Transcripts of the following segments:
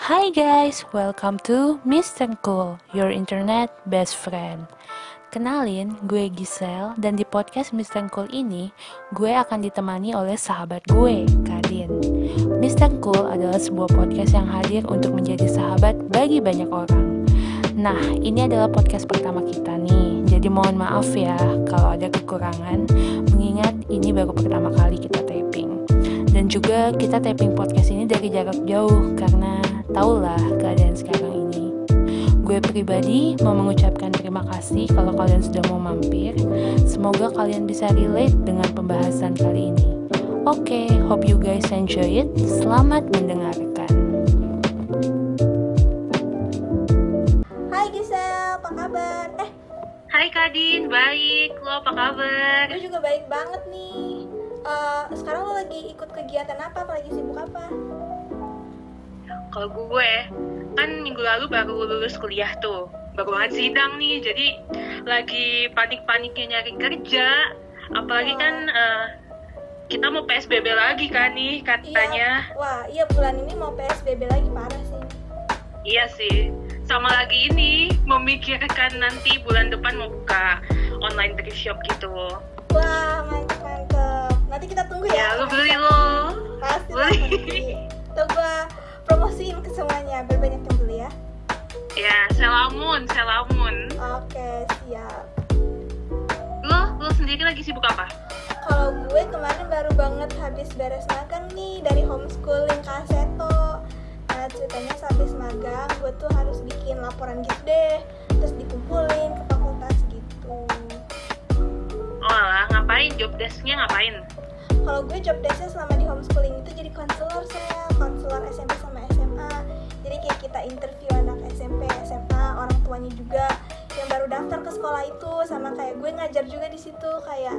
Hi guys, welcome to Mr. Cool, your internet best friend. Kenalin, gue Giselle dan di podcast Mr. Cool ini, gue akan ditemani oleh sahabat gue, Kadin. Mr. Cool adalah sebuah podcast yang hadir untuk menjadi sahabat bagi banyak orang. Nah, ini adalah podcast pertama kita nih, jadi mohon maaf ya kalau ada kekurangan, mengingat ini baru pertama kali kita taping. Dan juga kita taping podcast ini dari jarak jauh karena tahulah keadaan sekarang ini. Gue pribadi mau mengucapkan terima kasih kalau kalian sudah mau mampir. Semoga kalian bisa relate dengan pembahasan kali ini. Oke, okay, hope you guys enjoy it. Selamat mendengarkan. Hai Gisel, apa kabar? Eh, Hai Kadin, baik. Lo apa kabar? gue juga baik banget nih. Eh, sekarang lo lagi ikut kegiatan apa? Apa lagi sibuk apa? Kalau gue, kan minggu lalu baru lulus kuliah tuh. Baru banget sidang nih, jadi lagi panik-paniknya nyari kerja. Apalagi kan eh, kita mau PSBB lagi kan nih katanya. Iya, wah, iya bulan ini mau PSBB lagi parah sih. Iya sih. Sama lagi ini, memikirkan nanti bulan depan mau buka online thrift shop gitu. Wah, mantep mantep. Nanti kita tunggu Ya, ya. lo beli lo. Pasti Beli. Tuh gue promosiin ke semuanya biar banyak yang beli ya. Ya, selamun, selamun. Oke, siap. Lo, lo sendiri lagi sibuk apa? Kalau gue kemarin baru banget habis beres magang nih dari homeschooling Kaseto. Nah ceritanya sehabis magang gue tuh harus bikin laporan gitu deh, terus dikumpulin ke fakultas gitu. Oh lah, ngapain? Job desk-nya ngapain? Kalau gue job desknya selama di homeschooling itu jadi konselor saya, konselor SMP sama SMA. Jadi kayak kita interview anak SMP, SMA, orang tuanya juga yang baru daftar ke sekolah itu. Sama kayak gue ngajar juga di situ kayak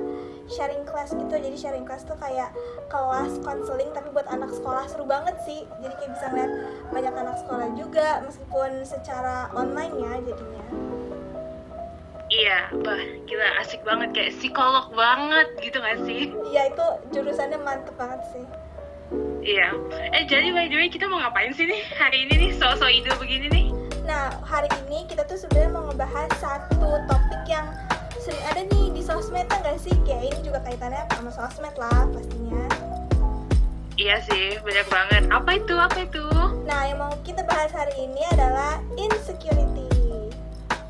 sharing class gitu. Jadi sharing class tuh kayak kelas konseling tapi buat anak sekolah. Seru banget sih. Jadi kayak bisa ngeliat banyak anak sekolah juga meskipun secara online ya jadinya Iya, bah, gila asik banget kayak psikolog banget gitu gak sih? iya itu jurusannya mantep banget sih Iya. Eh jadi by the way kita mau ngapain sih nih hari ini nih so-so ide begini nih? Nah, hari ini kita tuh sebenarnya mau ngebahas satu topik yang sering ada nih di sosmed ya nggak sih? Kayak ini juga kaitannya sama sosmed lah pastinya. Iya sih, banyak banget. Apa itu? Apa itu? Nah, yang mau kita bahas hari ini adalah insecurity.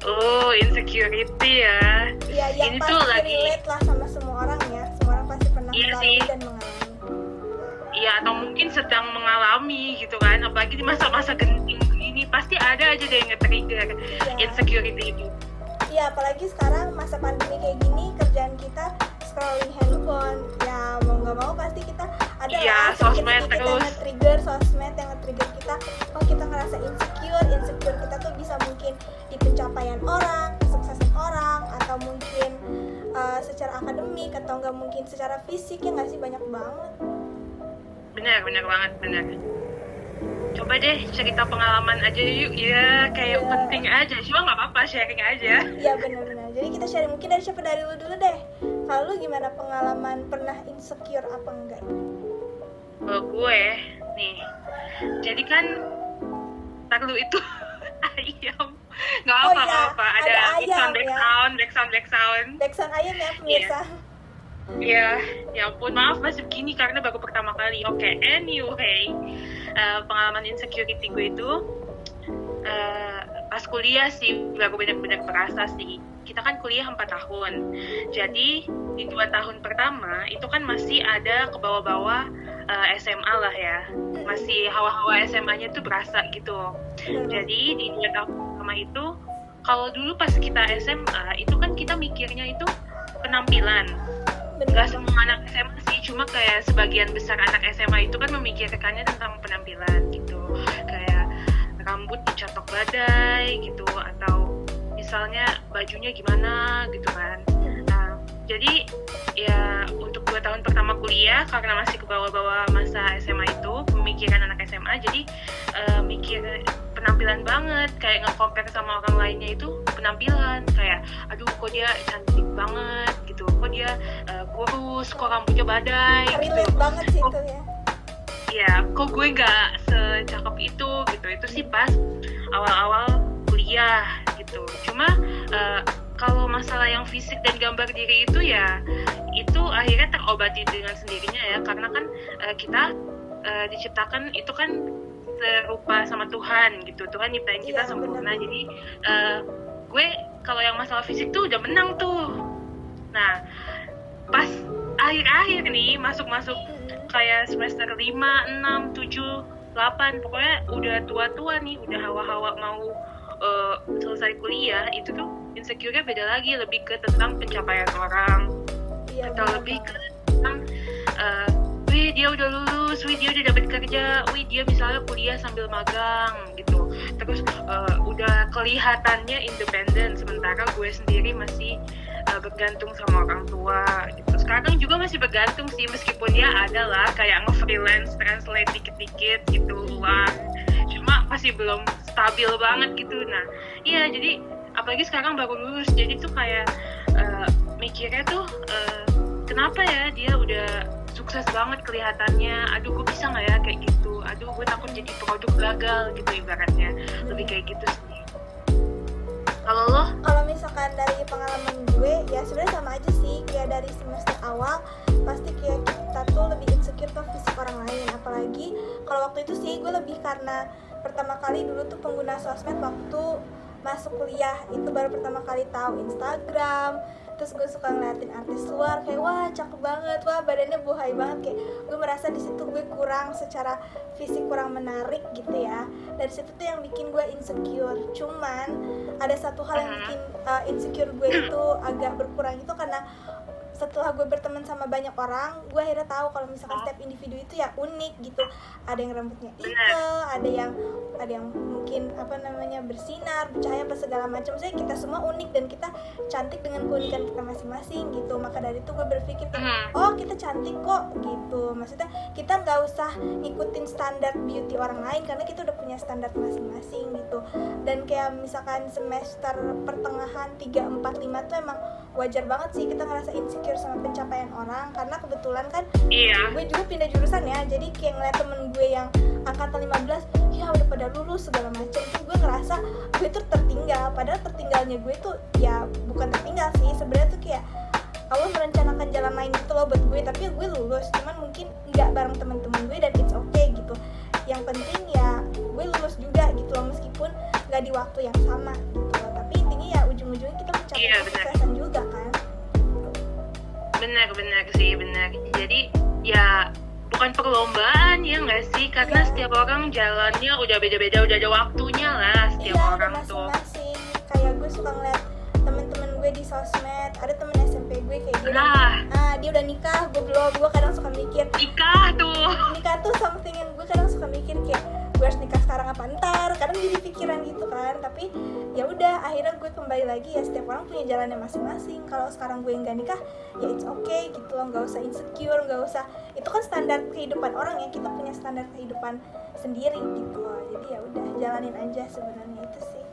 Oh, insecurity ya. Ya, yang Ini tuh lagi- relate lah sama semua orang ya. Semua orang pasti pernah Iya mengalami sih. dan mengalami. Iya, atau mungkin sedang mengalami gitu kan. Apalagi di masa-masa genting begini, pasti ada aja deh yang nge-trigger Iya. insecurity itu. Iya, apalagi sekarang masa pandemi kayak gini kerjaan kita scrolling handphone. Ya, mau nggak mau pasti kita ada Iya, sosmed yang terus. nge-trigger sosmed yang nge-trigger kita. Oh, kita ngerasa insecure. Insecure kita tuh bisa mungkin di pencapaian orang, kesuksesan orang, atau mungkin uh, secara akademik atau nggak mungkin secara fisik ya nggak sih banyak banget. Benar, benar banget, benar. Coba deh cerita pengalaman aja yuk. Ya, kayak Iya. penting aja. Cuma nggak apa-apa, sharing aja. Iya benar-benar. Jadi kita sharing mungkin dari siapa dari lu dulu deh. Kalau lu gimana pengalaman pernah insecure apa enggak? Kalau gue, nih. Jadi kan, ntar lu itu ayam. Nggak Oh apa, iya, nggak apa. Ada, ada back ayam sound, back ya. sound, back sound, back sound. Backsound ayam ya pemirsa. Iya, ya ampun maaf masih begini karena baru pertama kali. Oke, anyway, eh, pengalaman insecurity gue itu eh, pas kuliah sih baru benar-benar berasa sih. Kita kan kuliah 4 tahun, jadi di dua tahun pertama itu kan masih ada ke bawah-bawah eh, SMA lah ya, masih hawa-hawa SMA-nya tuh berasa gitu. Jadi di tahun pertama itu, kalau dulu pas kita SMA itu kan kita mikirnya itu penampilan. Nggak semua anak SMA sih cuma kayak sebagian besar anak SMA itu kan memikirkannya tentang penampilan gitu. Kayak rambut dicatok badai gitu atau misalnya bajunya gimana gitu kan jadi ya untuk dua tahun pertama kuliah karena masih ke bawah-bawah masa SMA itu pemikiran anak SMA jadi eh, mikir penampilan banget. Kayak nge-compare sama orang lainnya itu penampilan. Kayak aduh kok dia cantik banget gitu. Kok dia eh, kurus kok rambutnya badai gitu. banget sih itu ya. Ya kok gue nggak secakep itu gitu. Itu awal-awal kuliah gitu. Cuma uh, kalau masalah yang fisik dan gambar diri itu ya itu akhirnya terobati dengan sendirinya ya. Karena kan uh, kita uh, diciptakan itu kan serupa sama Tuhan gitu. Tuhan nyiptain kita Iya, sempurna. benar. jadi uh, gue kalau yang masalah fisik tuh udah menang tuh. Nah pas akhir-akhir nih masuk-masuk kayak semester 5, 6, 7, 8 pokoknya udah tua-tua nih udah hawa-hawa mau uh, selesai kuliah itu tuh insecure-nya beda lagi lebih ke tentang pencapaian orang. Iya atau benar lebih ke tentang uh, wih dia udah lulus, wih dia udah dapat kerja, wih dia misalnya kuliah sambil magang gitu. Terus uh, udah kelihatannya independen sementara gue sendiri masih uh, bergantung sama orang tua gitu. Sekarang juga masih bergantung sih meskipun ya ada lah kayak nge-freelance translate dikit-dikit gitu uang. Cuma masih belum stabil banget gitu. Nah iya jadi apalagi sekarang baru lulus jadi tuh kayak uh, mikirnya tuh uh, kenapa ya dia udah sukses banget kelihatannya? Aduh gue bisa nggak ya kayak gitu? Aduh gue takut jadi produk gagal gitu ibaratnya. Lebih kayak gitu sih. Kalau lo? Kalau misalkan dari pengalaman gue ya sebenarnya sama aja sih. Kayak dari semester awal pasti kayak kita tuh lebih insecure ke fisik orang lain. Apalagi kalau waktu itu sih gue lebih karena pertama kali dulu tuh pengguna sosmed waktu masuk kuliah itu baru pertama kali tahu Instagram terus gue suka ngeliatin artis luar kayak wah cakep banget wah badannya buhay banget. Kayak gue merasa di situ gue kurang secara fisik kurang menarik gitu ya. Dari situ tuh yang bikin gue insecure. Cuman ada satu hal yang bikin uh, insecure gue itu agak berkurang itu karena setelah gue berteman sama banyak orang gue akhirnya tahu kalau misalkan setiap individu itu ya unik gitu. Ada yang rambutnya eagle ada yang ada yang mungkin apa namanya bersinar bercahaya apa segala macam. Saya kita semua unik dan kita cantik dengan keunikan kita masing-masing gitu. Maka dari itu gue berpikir Mhm. oh kita cantik kok gitu. Maksudnya kita nggak usah ngikutin standar beauty orang lain karena kita udah punya standar masing-masing gitu. Dan kayak misalkan semester pertengahan 3, 4, 5 tuh emang wajar banget sih kita ngerasa insecure sama pencapaian orang karena kebetulan kan iya. gue juga pindah jurusan ya jadi kayak ngeliat temen gue yang angkatan 15 ya udah pada lulus segala macam tuh gue ngerasa gue tuh tertinggal padahal tertinggalnya gue tuh ya bukan tertinggal sih sebenarnya tuh kayak Allah merencanakan jalan lain gitu loh buat gue tapi ya gue lulus cuman mungkin nggak bareng teman-teman gue dan it's okay gitu. Yang penting ya gue lulus juga gitu loh meskipun nggak di waktu yang sama gitu loh tapi intinya ya ujung-ujungnya kita mencapai Iya, benar-benar sih benar. Jadi ya bukan perlombaan ya nggak sih? Karena Iya. setiap orang jalannya udah beda-beda udah ada waktunya lah setiap iya, orang ada tuh. masing-masing kayak gue suka ngeliat temen-temen gue di sosmed. Ada temen SMP gue kayak udah, nah ah dia udah nikah gue belum gue kadang suka mikir. Nikah tuh. Nikah tuh something yang gue kadang suka mikir kayak gue harus nikah sekarang apa ntar kadang jadi pikiran gitu kan. Tapi ya udah akhirnya gue kembali lagi. Ya setiap orang punya jalannya masing-masing. Kalau sekarang gue nggak nikah ya it's okay gitu. Loh nggak usah insecure nggak usah. Itu kan standar kehidupan orang ya. Kita punya standar kehidupan sendiri gitu. Loh jadi ya udah jalanin aja sebenarnya itu sih.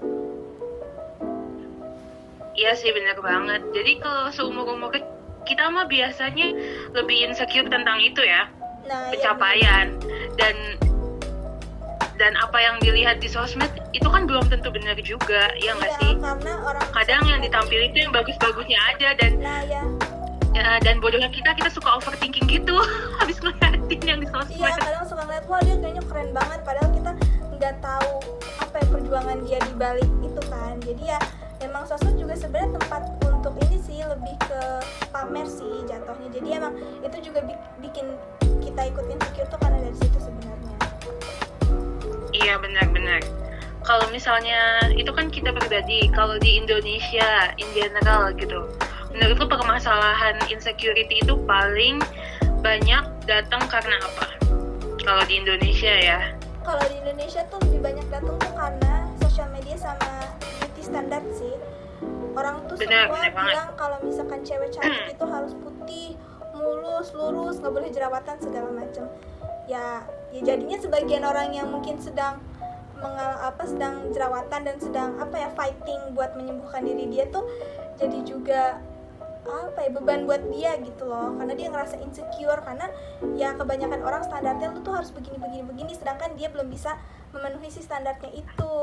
Iya sih benar banget. Jadi kalau seumur umur kita mah biasanya lebih insecure tentang itu ya. Nah ya, pencapaian. dan dan apa yang dilihat di sosmed itu kan belum tentu benar juga ya nggak Iya, sih? karena orang kadang yang ditampilin itu yang bagus-bagusnya aja dan nah ya ya, dan bodohnya kita kita suka overthinking gitu habis ngeliatin yang di iya sosmed kadang suka ngeliat wah dia kayaknya keren banget padahal kita nggak tahu apa ya perjuangan dia di balik itu kan. Jadi ya emang sosmed juga sebenarnya tempat untuk ini sih lebih ke pamer sih jatuhnya. Jadi emang itu juga bi- bikin kita ikut insecure tuh karena dari situ sebenarnya iya benar-benar kalau misalnya itu kan kita pribadi kalau di Indonesia in general gitu menurutku permasalahan insecurity itu paling banyak datang karena apa? Kalau di Indonesia ya. Kalau di Indonesia tuh lebih banyak datang tuh karena sosial media sama beauty standar sih. Orang tuh Benar, semua banget. bilang kalau misalkan cewek cantik itu harus putih mulus lurus nggak boleh jerawatan segala macam. Ya ya jadinya sebagian orang yang mungkin sedang mengal apa sedang jerawatan dan sedang apa ya fighting buat menyembuhkan diri dia tuh jadi juga apa ya beban buat dia gitu loh karena dia ngerasa insecure karena ya kebanyakan orang standarnya lu tuh harus begini begini begini sedangkan dia belum bisa memenuhi si standarnya itu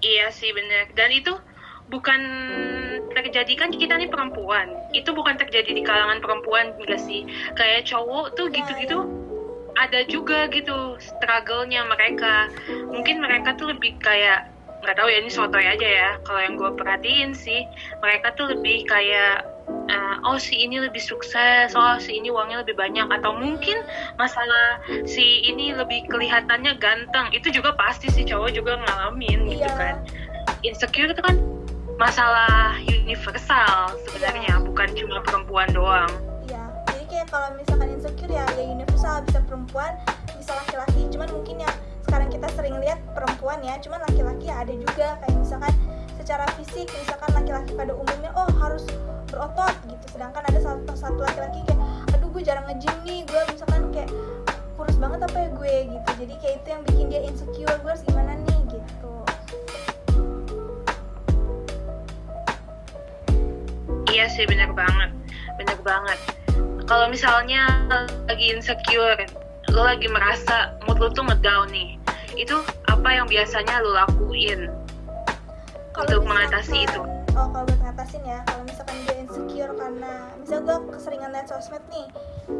Iya sih bener. Dan itu bukan terjadi kan kita nih perempuan. Itu bukan terjadi di kalangan perempuan enggak sih? Kayak cowok tuh Ya, gitu-gitu ada juga gitu struggle-nya mereka. Mungkin mereka tuh lebih kayak nggak tahu ya ini sotoy aja ya. Kalau yang gue perhatiin sih, mereka tuh lebih kayak eh, oh si ini lebih sukses, oh si ini uangnya lebih banyak atau mungkin masalah si ini lebih kelihatannya ganteng. Itu juga pasti si cowok juga ngalamin gitu Iya. kan insecure itu kan masalah universal sebenarnya bukan cuma perempuan doang kalau misalkan insecure ya ya universal bisa perempuan, bisa laki-laki. Cuman mungkin yang sekarang kita sering lihat perempuan ya, cuman laki-laki ya ada juga kayak misalkan secara fisik misalkan laki-laki pada umumnya oh harus berotot gitu. Sedangkan ada satu satu laki-laki kayak aduh gue jarang nge-gym nih, gue misalkan kayak kurus banget apa ya gue gitu. Jadi kayak itu yang bikin dia insecure, gue harus gimana nih gitu. iya sih bener banget bener banget kalau misalnya lagi insecure lo lagi merasa mood lo tuh ngedown nih itu apa yang biasanya lo lakuin untuk mengatasi itu? Oh kalau buat ngatasin ya kalau misalkan gue insecure karena misalnya gue keseringan liat sosmed nih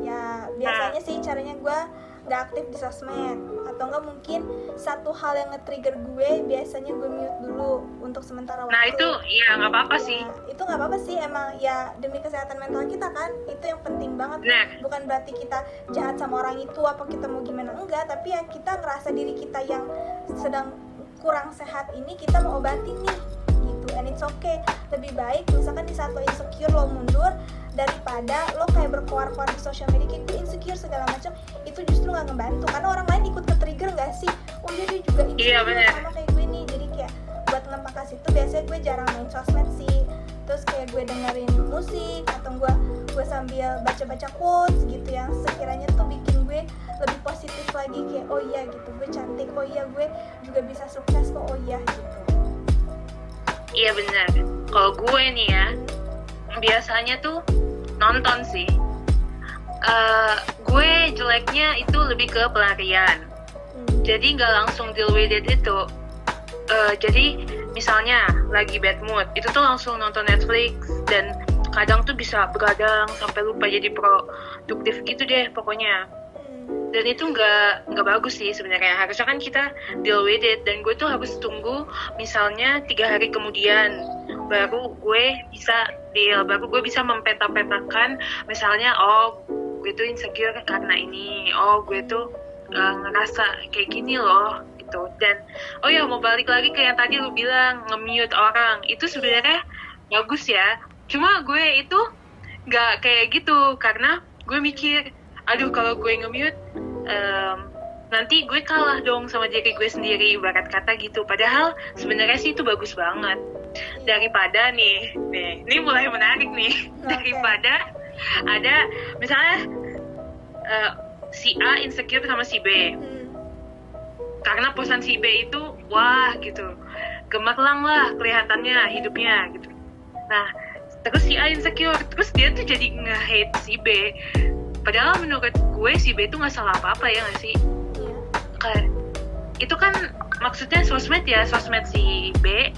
ya biasanya sih caranya gue nggak aktif di sosmed. Atau enggak mungkin satu hal yang nge-trigger gue biasanya gue mute dulu untuk sementara waktu. nah itu ya nggak apa-apa Ya, sih itu nggak apa-apa sih emang ya demi kesehatan mental kita kan itu yang penting banget. Nah. bukan berarti kita jahat sama orang itu apa kita mau gimana enggak. Tapi ya kita ngerasa diri kita yang sedang kurang sehat ini kita mau obatin nih and it's okay. Lebih baik misalkan di saat lo insecure lo mundur daripada lo kayak berkoar-koar di sosial media kayak gue insecure segala macam. Itu justru nggak ngebantu. Karena orang lain ikut ke trigger nggak sih? Oh dia juga insecure Iya, bener. sama kayak gue nih. Jadi kayak buat ngelepas itu biasanya gue jarang main sosmed sih. Terus kayak gue dengerin musik atau gue gue sambil baca-baca quotes gitu yang sekiranya tuh bikin gue lebih positif lagi. Kayak oh iya gitu. Gue cantik. Oh iya gue juga bisa sukses kok. Oh iya gitu iya bener kalau gue nih ya biasanya tuh nonton sih Eh, gue jeleknya itu lebih ke pelarian Hmm. jadi nggak langsung deal with it itu Eh, jadi misalnya lagi bad mood itu tuh langsung nonton Netflix dan kadang tuh bisa begadang sampai lupa jadi produktif gitu deh pokoknya. Dan itu nggak nggak bagus sih sebenarnya. Harusnya kan kita deal with it. Dan gue tuh harus tunggu misalnya tiga hari kemudian baru gue bisa deal baru gue bisa mempeta-petakan. Misalnya oh gue tuh insecure karena ini. Oh gue tuh uh, ngerasa kayak gini loh gitu. Dan oh ya mau balik lagi ke yang tadi lu bilang nge-mute orang. Itu sebenarnya bagus ya. Cuma gue itu nggak kayak gitu. Karena gue mikir aduh kalau gue nge-mute em, nanti gue kalah dong sama diri gue sendiri ibarat kata gitu. Padahal sebenarnya sih itu bagus banget. Daripada nih nih ini mulai menarik nih. Daripada ada misalnya eh, si A insecure sama si B. Hmm. karena posan si B itu wah gitu. Gemerlang lah kelihatannya hidupnya gitu. Nah terus si A insecure terus dia tuh jadi nge-hate si B padahal menurut gue si B itu nggak salah apa-apa ya nggak sih? Iya. kayak itu kan maksudnya sosmed ya sosmed si B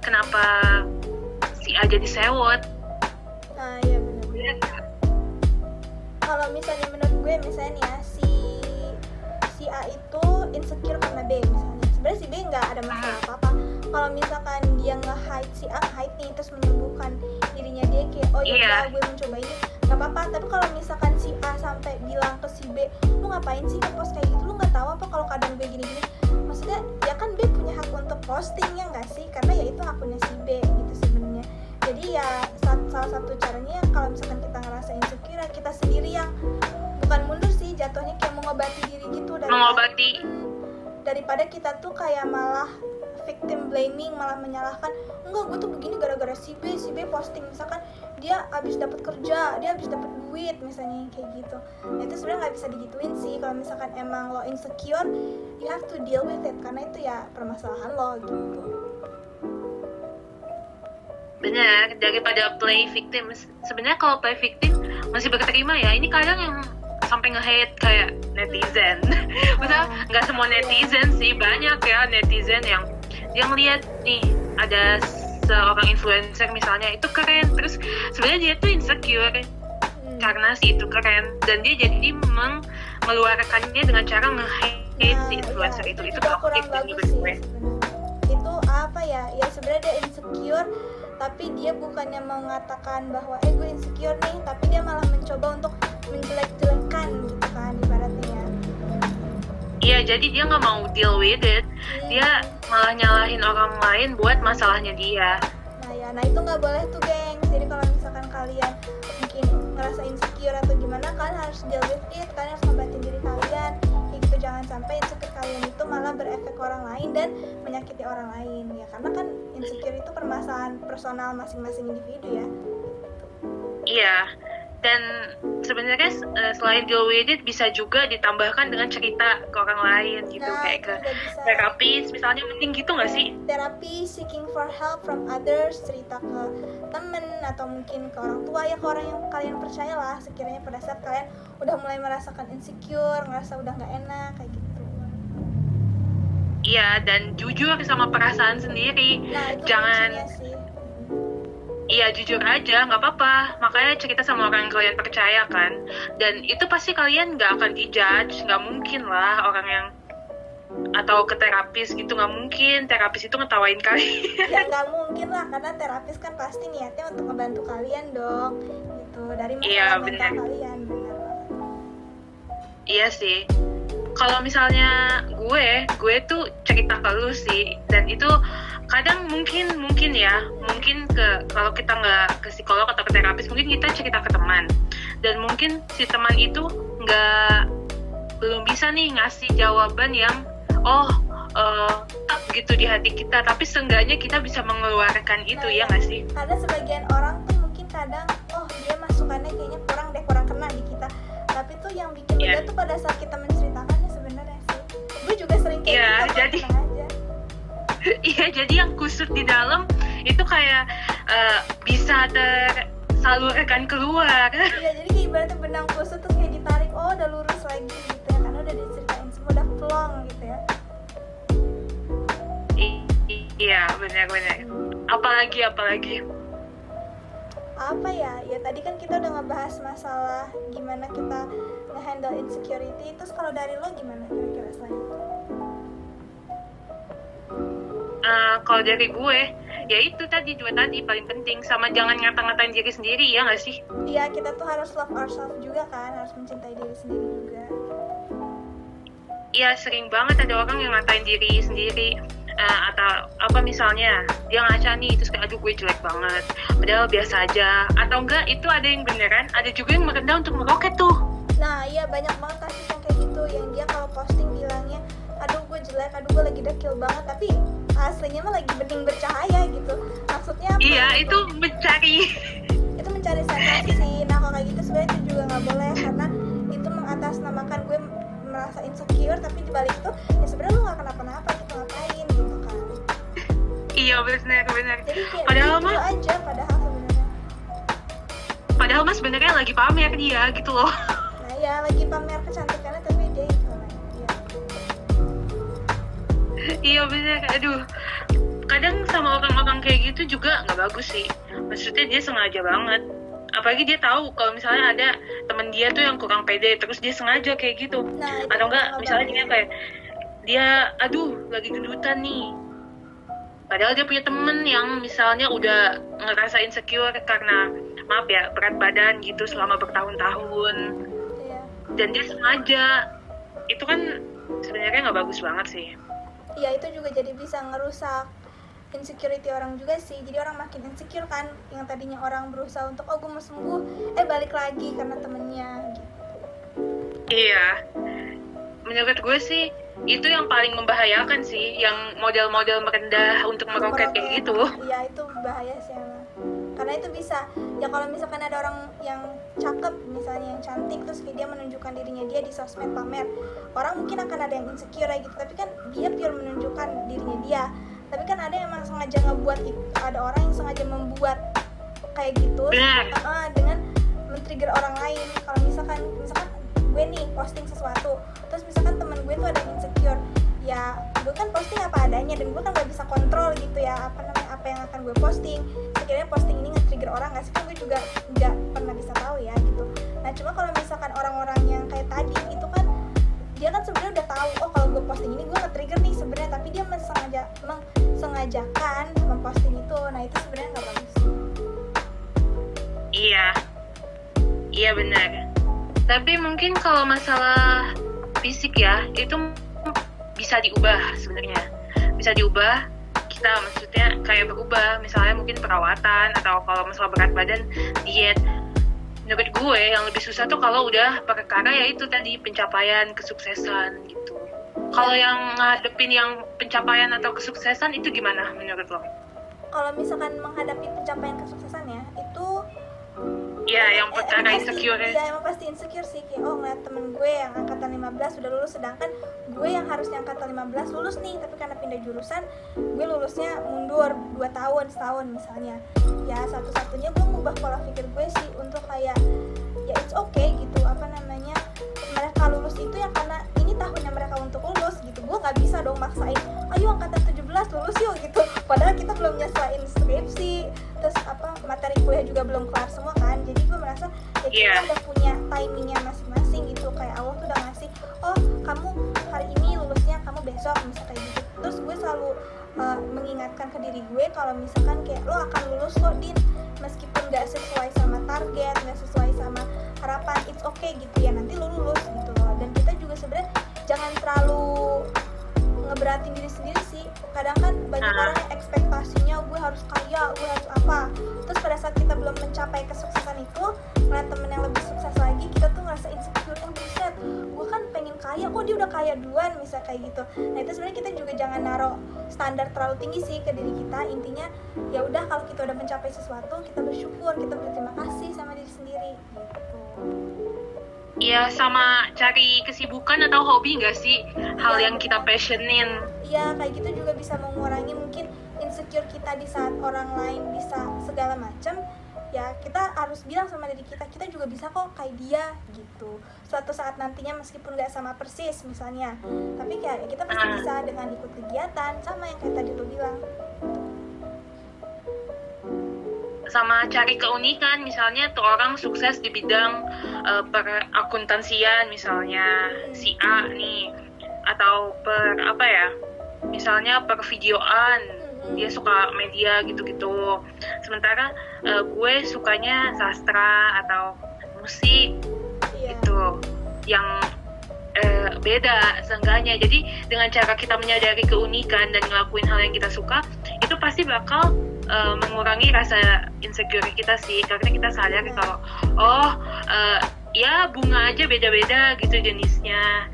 kenapa si A jadi sewot? Nah iya benar Iya, kalau misalnya menurut gue misalnya nih ya si si A itu insecure karena B misalnya. Sebenarnya si B nggak ada masalah apa apa kalau misalkan dia nge-hide si A hide nih terus menyembuhkan dirinya dia kayak oh ya Iya. udah, gue mencoba ini. Nggak apa-apa. Tapi kalau misalkan si A sampai bilang ke si B lu ngapain sih ngepost kayak gitu? Lu nggak tahu apa kalau kadang gue gini-gini. Maksudnya ya kan B punya hak untuk posting ya nggak sih? Karena ya itu haknya si B gitu sebenarnya. Jadi ya sa- salah satu caranya kalau misalkan kita ngerasa insecure ya kita sendiri yang bukan mundur sih jatuhnya kayak mengobati diri gitu daripada, mengobati. daripada kita tuh kayak malah victim blaming malah menyalahkan. Enggak gue tuh begini gara-gara si B si B posting. Misalkan dia habis dapat kerja dia habis dapat duit misalnya kayak gitu. Nah, itu sebenarnya nggak bisa digituin sih. Kalau misalkan emang lo insecure you have to deal with it. Karena itu ya permasalahan lo gitu. Benar daripada play victim. Sebenarnya kalau play victim masih berterima ya. Ini kadang yang sampai nge-hate kayak netizen. Maksudnya nggak semua netizen sih. Banyak ya netizen yang dia ngeliat nih ada seorang influencer misalnya itu keren. Terus sebenarnya dia tuh insecure Hmm. karena si itu keren. Dan dia jadi meng mengeluarkannya dengan cara nge-hate si influencer iya, itu itu kurang toxic menurut sih gue. sebenarnya. itu apa ya? Ya sebenarnya dia insecure tapi dia bukannya mengatakan bahwa eh gue insecure nih tapi dia malah mencoba untuk menjelek-jelekan gitu. ya iya jadi dia nggak mau deal with it Hmm. dia malah nyalahin orang lain buat masalahnya dia Nah ya, nah itu nggak boleh tuh geng. Jadi kalau misalkan kalian mungkin ngerasa insecure atau gimana, kalian harus deal with it. Kalian harus ngobatin diri kalian. Kayak gitu jangan sampai insecure kalian itu malah berefek ke orang lain dan menyakiti orang lain ya. Karena kan insecure itu permasalahan personal masing-masing individu ya. iya dan sebenarnya eh, selain deal with it bisa juga ditambahkan dengan cerita ke orang lain gitu Nah, kayak ke terapis misalnya mending gitu nggak sih Terapi seeking for help from others, cerita ke temen atau mungkin ke orang tua ya ke orang yang kalian percaya lah sekiranya pada saat kalian udah mulai merasakan insecure, ngerasa udah nggak enak kayak gitu. iya dan jujur sama perasaan sendiri Nah itu jangan sih. Iya jujur aja nggak apa-apa. Makanya cerita sama orang yang kalian percaya kan? Dan itu pasti kalian nggak akan dijudge nggak mungkin lah orang yang atau ke terapis gitu nggak mungkin. Terapis itu ngetawain kalian. Ya nggak mungkin lah karena terapis kan pasti niatnya untuk ngebantu kalian dong. Gitu dari masalah Iya, benar. kalian benar banget. iya sih. Kalau misalnya gue gue tuh cerita ke lu sih. Dan itu kadang mungkin mungkin ya mungkin ke kalau kita nggak ke psikolog atau ke terapis mungkin kita cerita ke teman. Dan mungkin si teman itu nggak belum bisa nih ngasih jawaban yang oh tetap gitu di hati kita. Tapi seenggaknya kita bisa mengeluarkan itu ya nggak sih? Karena sebagian orang tuh mungkin kadang oh dia masukannya kayaknya kurang deh kurang kena di kita. Tapi tuh yang bikin Iya. beda tuh pada saat kita menceritakannya sebenarnya sih. Gue juga sering kayak Iya, gitu jadi- aja iya jadi yang kusut di dalam itu kayak eh, bisa tersalurkan keluar. Iya jadi kayak ibaratnya benang kusut terus kayak ditarik oh udah lurus lagi gitu ya karena udah diceritain semua udah plong gitu ya. I- iya benar-benar apalagi apalagi. Apa ya? Ya tadi kan kita udah ngebahas masalah gimana kita ngehandle insecurity terus kalau dari lo gimana kira-kira selain Eh, kalau dari gue ya itu tadi dua tadi paling penting sama jangan ngata-ngatain diri sendiri ya nggak sih? Iya kita tuh harus love ourselves juga kan harus mencintai diri sendiri juga. Iya sering banget ada orang yang ngatain diri sendiri Eh, atau apa misalnya dia ngaca nih terus kayak aduh gue jelek banget. Padahal biasa aja. Atau enggak itu ada yang beneran ada juga yang merendah untuk meroket tuh. Nah iya banyak banget kasus yang kayak gitu yang dia kalau posting bilangnya aduh gue jelek aduh gue lagi dekil banget. Tapi aslinya mah lagi bening bercahaya gitu. Maksudnya apa? Iya itu mencari. Itu mencari sensasi nah kalau kayak gitu sebenarnya itu juga nggak boleh karena itu mengatasnamakan gue merasa insecure tapi dibalik itu ya sebenarnya lu nggak kenapa-napa gitu ngapain gitu kan. Iya benar benar jadi kayak Padahal gitu mah- aja padahal sebenarnya. Padahal mas sebenarnya lagi pamer dia gitu loh. Nah ya lagi pamer kecantikannya iya benar aduh. Kadang sama orang-orang kayak gitu juga nggak bagus sih. Maksudnya dia sengaja banget. Apalagi dia tahu kalau misalnya ada temen dia tuh yang kurang pede terus dia sengaja kayak gitu. Nah atau enggak nggak misalnya dia kayak dia aduh lagi gendutan nih. Padahal dia punya temen yang misalnya udah ngerasa insecure karena maaf ya berat badan gitu selama bertahun-tahun. Iya. dan dia sengaja. Itu kan sebenarnya nggak bagus banget sih Iya itu juga jadi bisa ngerusak insecurity orang juga sih. Jadi orang makin insecure kan yang tadinya orang berusaha untuk oh gue mau sembuh eh balik lagi karena temennya gitu. Iya, menurut gue sih itu yang paling membahayakan sih, yang model-model merendah untuk meroket kayak gitu. iya itu bahaya sih emang karena itu bisa ya kalau misalkan ada orang yang cakep misalnya yang cantik terus dia menunjukkan dirinya dia di sosmed pamer orang mungkin akan ada yang insecure gitu. Tapi kan dia pure menunjukkan dirinya dia. Tapi kan ada yang emang sengaja ngebuat itu ada orang yang sengaja membuat kayak gitu uh, dengan men-trigger orang lain. Kalau misalkan misalkan gue nih posting sesuatu terus misalkan temen gue tuh ada yang insecure ya gue kan posting apa adanya dan gue kan gak bisa kontrol gitu ya apa namanya apa yang akan gue posting. Sekiranya posting ini nge-trigger orang gak sih kan gue juga nggak pernah bisa tahu ya gitu nah cuma kalau misalkan orang-orang yang kayak tadi itu kan dia kan sebenarnya udah tahu oh kalau gue posting ini gue nge-trigger nih sebenarnya tapi dia mensengaja mengsengajakan memposting itu nah itu sebenarnya nggak bagus Iya, iya benar. Tapi mungkin kalau masalah fisik ya, itu bisa diubah sebenarnya. Bisa diubah. Kita maksudnya kayak berubah, misalnya mungkin perawatan atau kalau masalah berat badan, diet. Menurut gue yang lebih susah tuh kalau udah perkara ya itu tadi pencapaian kesuksesan gitu. Kalau yang ngadepin yang pencapaian atau kesuksesan itu gimana menurut lo? kalau misalkan menghadapi pencapaian kesuksesan Iya, yang eh, perkara pasti- insecure Iya emang pasti insecure sih. Kayak oh ngeliat temen gue yang angkatan 15 sudah lulus sedangkan gue yang harusnya angkatan 15 lulus nih tapi karena pindah jurusan gue lulusnya mundur 2 tahun setahun misalnya. Ya satu-satunya gue ngubah pola pikir gue sih untuk kayak ya it's okay gitu. Apa namanya? Mereka lulus itu ya karena ini tahunnya mereka gue nggak bisa dong maksain ayo angkatan 17 lulus yuk gitu. Padahal kita belum nyelesain skripsi terus apa materi kuliah juga belum kelar semua kan. Jadi gue merasa ya kita Iya. udah punya timingnya masing-masing gitu. Kayak Allah tuh udah ngasih oh kamu hari ini lulusnya kamu besok misalnya kayak gitu. Terus gue selalu uh, mengingatkan ke diri gue kalau misalkan kayak lo akan lulus kok din. Meskipun nggak sesuai sama target nggak sesuai sama harapan it's okay gitu ya. Nanti lo lulus gitu loh. Dan kita juga sebenarnya jangan terlalu ngeberatin diri sendiri sih. Kadang kan banyak Ah. orang yang ekspektasinya gue harus kaya gue harus apa. Terus pada saat kita belum mencapai kesuksesan itu ngeliat temen yang lebih sukses lagi kita tuh ngerasa insecure yang buset gue kan pengen kaya kok dia udah kaya duluan? Bisa kayak gitu. Nah itu sebenarnya kita juga jangan naruh standar terlalu tinggi sih ke diri kita. Intinya ya udah kalau kita udah mencapai sesuatu kita bersyukur kita berterima kasih sama diri sendiri gitu Iya sama cari kesibukan atau hobi nggak sih hal Iya. yang kita passionin. Iya kayak gitu juga bisa mengurangi mungkin insecure kita di saat orang lain bisa segala macam ya kita harus bilang sama diri kita kita juga bisa kok kayak dia gitu suatu saat nantinya meskipun nggak sama persis misalnya tapi kayak kita pasti Ah. bisa dengan ikut kegiatan sama yang kayak tadi lo bilang Sama cari keunikan. Misalnya tuh orang sukses di bidang eh, perakuntansian misalnya si A nih atau per apa ya misalnya per videoan dia suka media gitu-gitu. Sementara eh, gue sukanya sastra atau musik iya. itu yang eh, beda seenggaknya. Jadi dengan cara kita menyadari keunikan dan ngelakuin hal yang kita suka itu pasti bakal eh, mengurangi rasa insecure kita sih karena kita sadar kalau oh eh, ya bunga aja beda-beda gitu jenisnya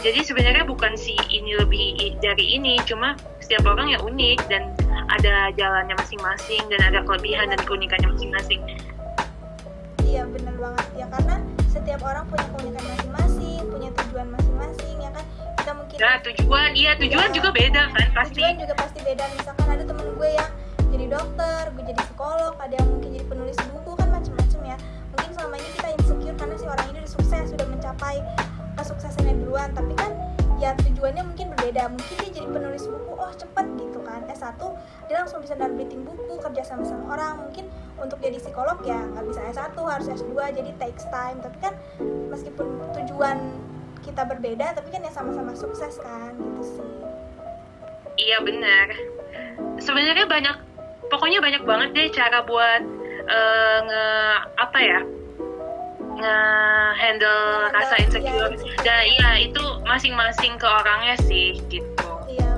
jadi sebenarnya bukan si ini lebih dari ini cuma setiap orang ya unik dan ada jalannya masing-masing dan ada kelebihan dan keunikannya masing-masing Iya bener banget ya karena setiap orang punya keunikan masing-masing, punya tujuan masing-masing ya kan. Kita mungkin nah tujuan iya tujuan Iya. juga beda kan pasti tujuan juga pasti beda. Misalkan tujuannya mungkin berbeda. Mungkin dia jadi penulis buku, oh cepet gitu kan. S1 dia langsung bisa narbitin buku, kerja sama sama orang. Mungkin untuk jadi psikolog ya nggak bisa S1 harus S2 jadi takes time tapi kan meskipun tujuan kita berbeda tapi kan ya sama-sama sukses kan gitu sih Iya benar. Sebenarnya banyak, pokoknya banyak banget deh cara buat eh, nge apa ya Nge-handle, rasa iya, insecure. Dan iya itu masing-masing ke orangnya sih gitu. iya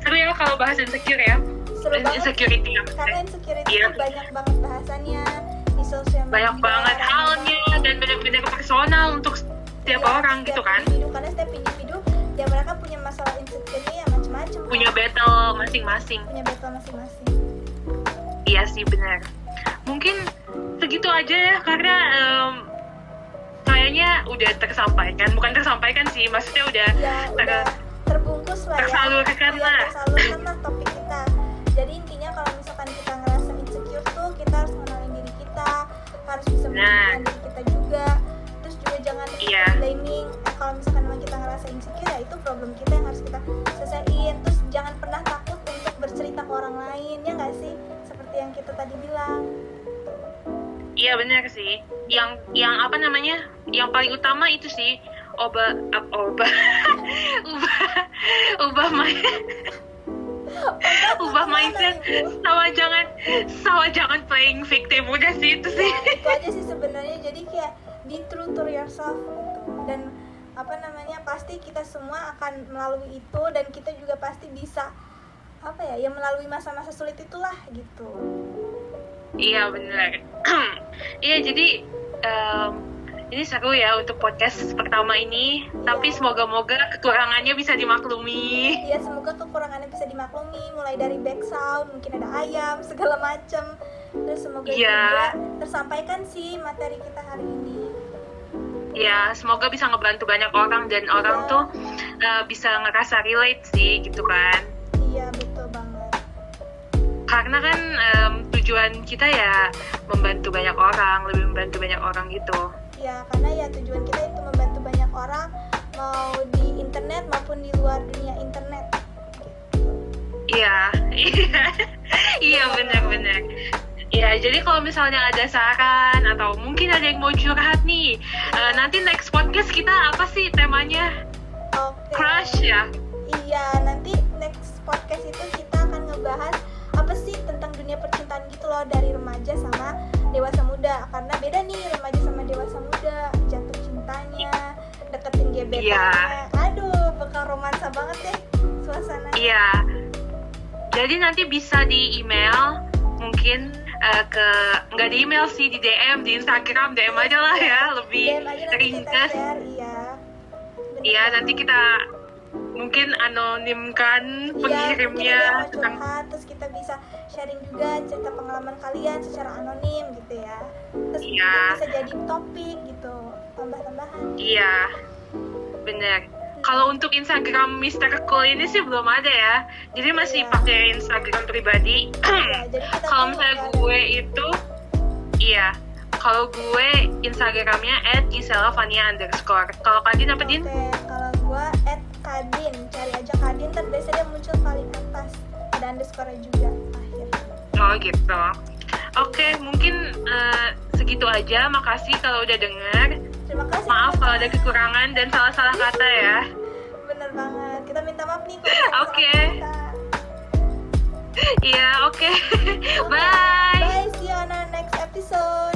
Seru ya kalau bahas insecure ya. seru banget Insecurity ya. karena insecurity Iya. banyak banget bahasannya di sosial media Banyak banget halnya dan benar-benar personal untuk setiap Iya, orang setiap gitu kan. individu, karena setiap individu ya mereka punya masalah insecure ya macam-macam Punya kan. battle masing-masing. punya battle masing-masing Iya sih benar. Mungkin segitu aja ya karena em, sebenarnya udah tersampaikan bukan tersampaikan sih maksudnya udah, ya, ter udah terbungkus lah ya. tersalurkan ya. lah. tersalurkan lah topik kita. Jadi intinya kalau misalkan kita ngerasa insecure tuh kita harus mengenalin diri kita harus bisa nah. diri kita juga. Terus juga jangan yeah. blaming. Eh, kalau misalkan memang kita ngerasa insecure ya itu problem kita yang harus kita selesaiin. Terus jangan pernah takut untuk bercerita ke orang lain ya nggak sih? Seperti yang kita tadi bilang. Iya benar sih. Yang yang apa namanya? Yang paling utama itu sih oba ap- oba ubah ubah main ubah mindset sama jangan sama jangan playing victim udah sih itu sih. ya, itu aja sih sebenarnya jadi kayak be true to yourself dan apa namanya pasti kita semua akan melalui itu dan kita juga pasti bisa apa ya ya melalui masa-masa sulit itulah gitu Iya benar. Iya jadi em, ini seru ya untuk podcast pertama ini. Tapi Iya. semoga-moga kekurangannya bisa dimaklumi. ya semoga kekurangannya bisa dimaklumi mulai dari back sound mungkin ada ayam segala macem terus semoga Iya. juga tersampaikan sih materi kita hari ini Ya semoga bisa ngebantu banyak orang dan orang Iya. tuh eh, bisa ngerasa relate sih gitu kan. Karena kan em, tujuan kita ya membantu banyak orang, lebih membantu banyak orang gitu. ya karena ya tujuan kita itu membantu banyak orang mau di internet maupun di luar dunia internet Iya, iya, iya benar-benar. Ya, jadi kalau misalnya ada saran atau mungkin ada yang mau curhat nih, eh, nanti next podcast kita apa sih temanya? Oke. Crush ya? Iya, nanti next podcast itu kita akan ngebahas dunia percintaan gitu loh dari remaja sama dewasa muda. Karena beda nih remaja sama dewasa muda, jatuh cintanya, deketin gebetannya. Iya. Aduh, bakal romansa banget deh suasananya. Iya. Jadi nanti bisa di email, mungkin eh, ke nggak di email sih di DM di Instagram DM aja lah ya, lebih ringkas. iya. Iya, nanti kita mungkin anonimkan Iya, pengirimnya tentang curhat, terus kita bisa sharing juga cerita pengalaman kalian secara anonim gitu ya. Terus Iya. mungkin bisa jadi topik gitu, tambah-tambahan. Iya, bener. Kalau untuk Instagram Mr. Cool ini sih belum ada ya. Jadi masih Iya. pakai Instagram pribadi. Ya, jadi kita Kalau misalnya gue itu, iya. Kalau gue Instagramnya @giselavania underscore. Kalau Kadin apa Din? Kalau at Kadin, cari aja Kadin, ntar biasanya dia muncul paling atas. Ada underscore juga akhir. Oh gitu. Oke, mungkin eh, segitu aja. Makasih kalau udah denger. Terima kasih. Maaf kalau ada kekurangan dan salah-salah kata ya. Bener banget. Kita minta maaf nih Oke. kata. Iya, oke. Oke, Bye. Bye, see you on our next episode.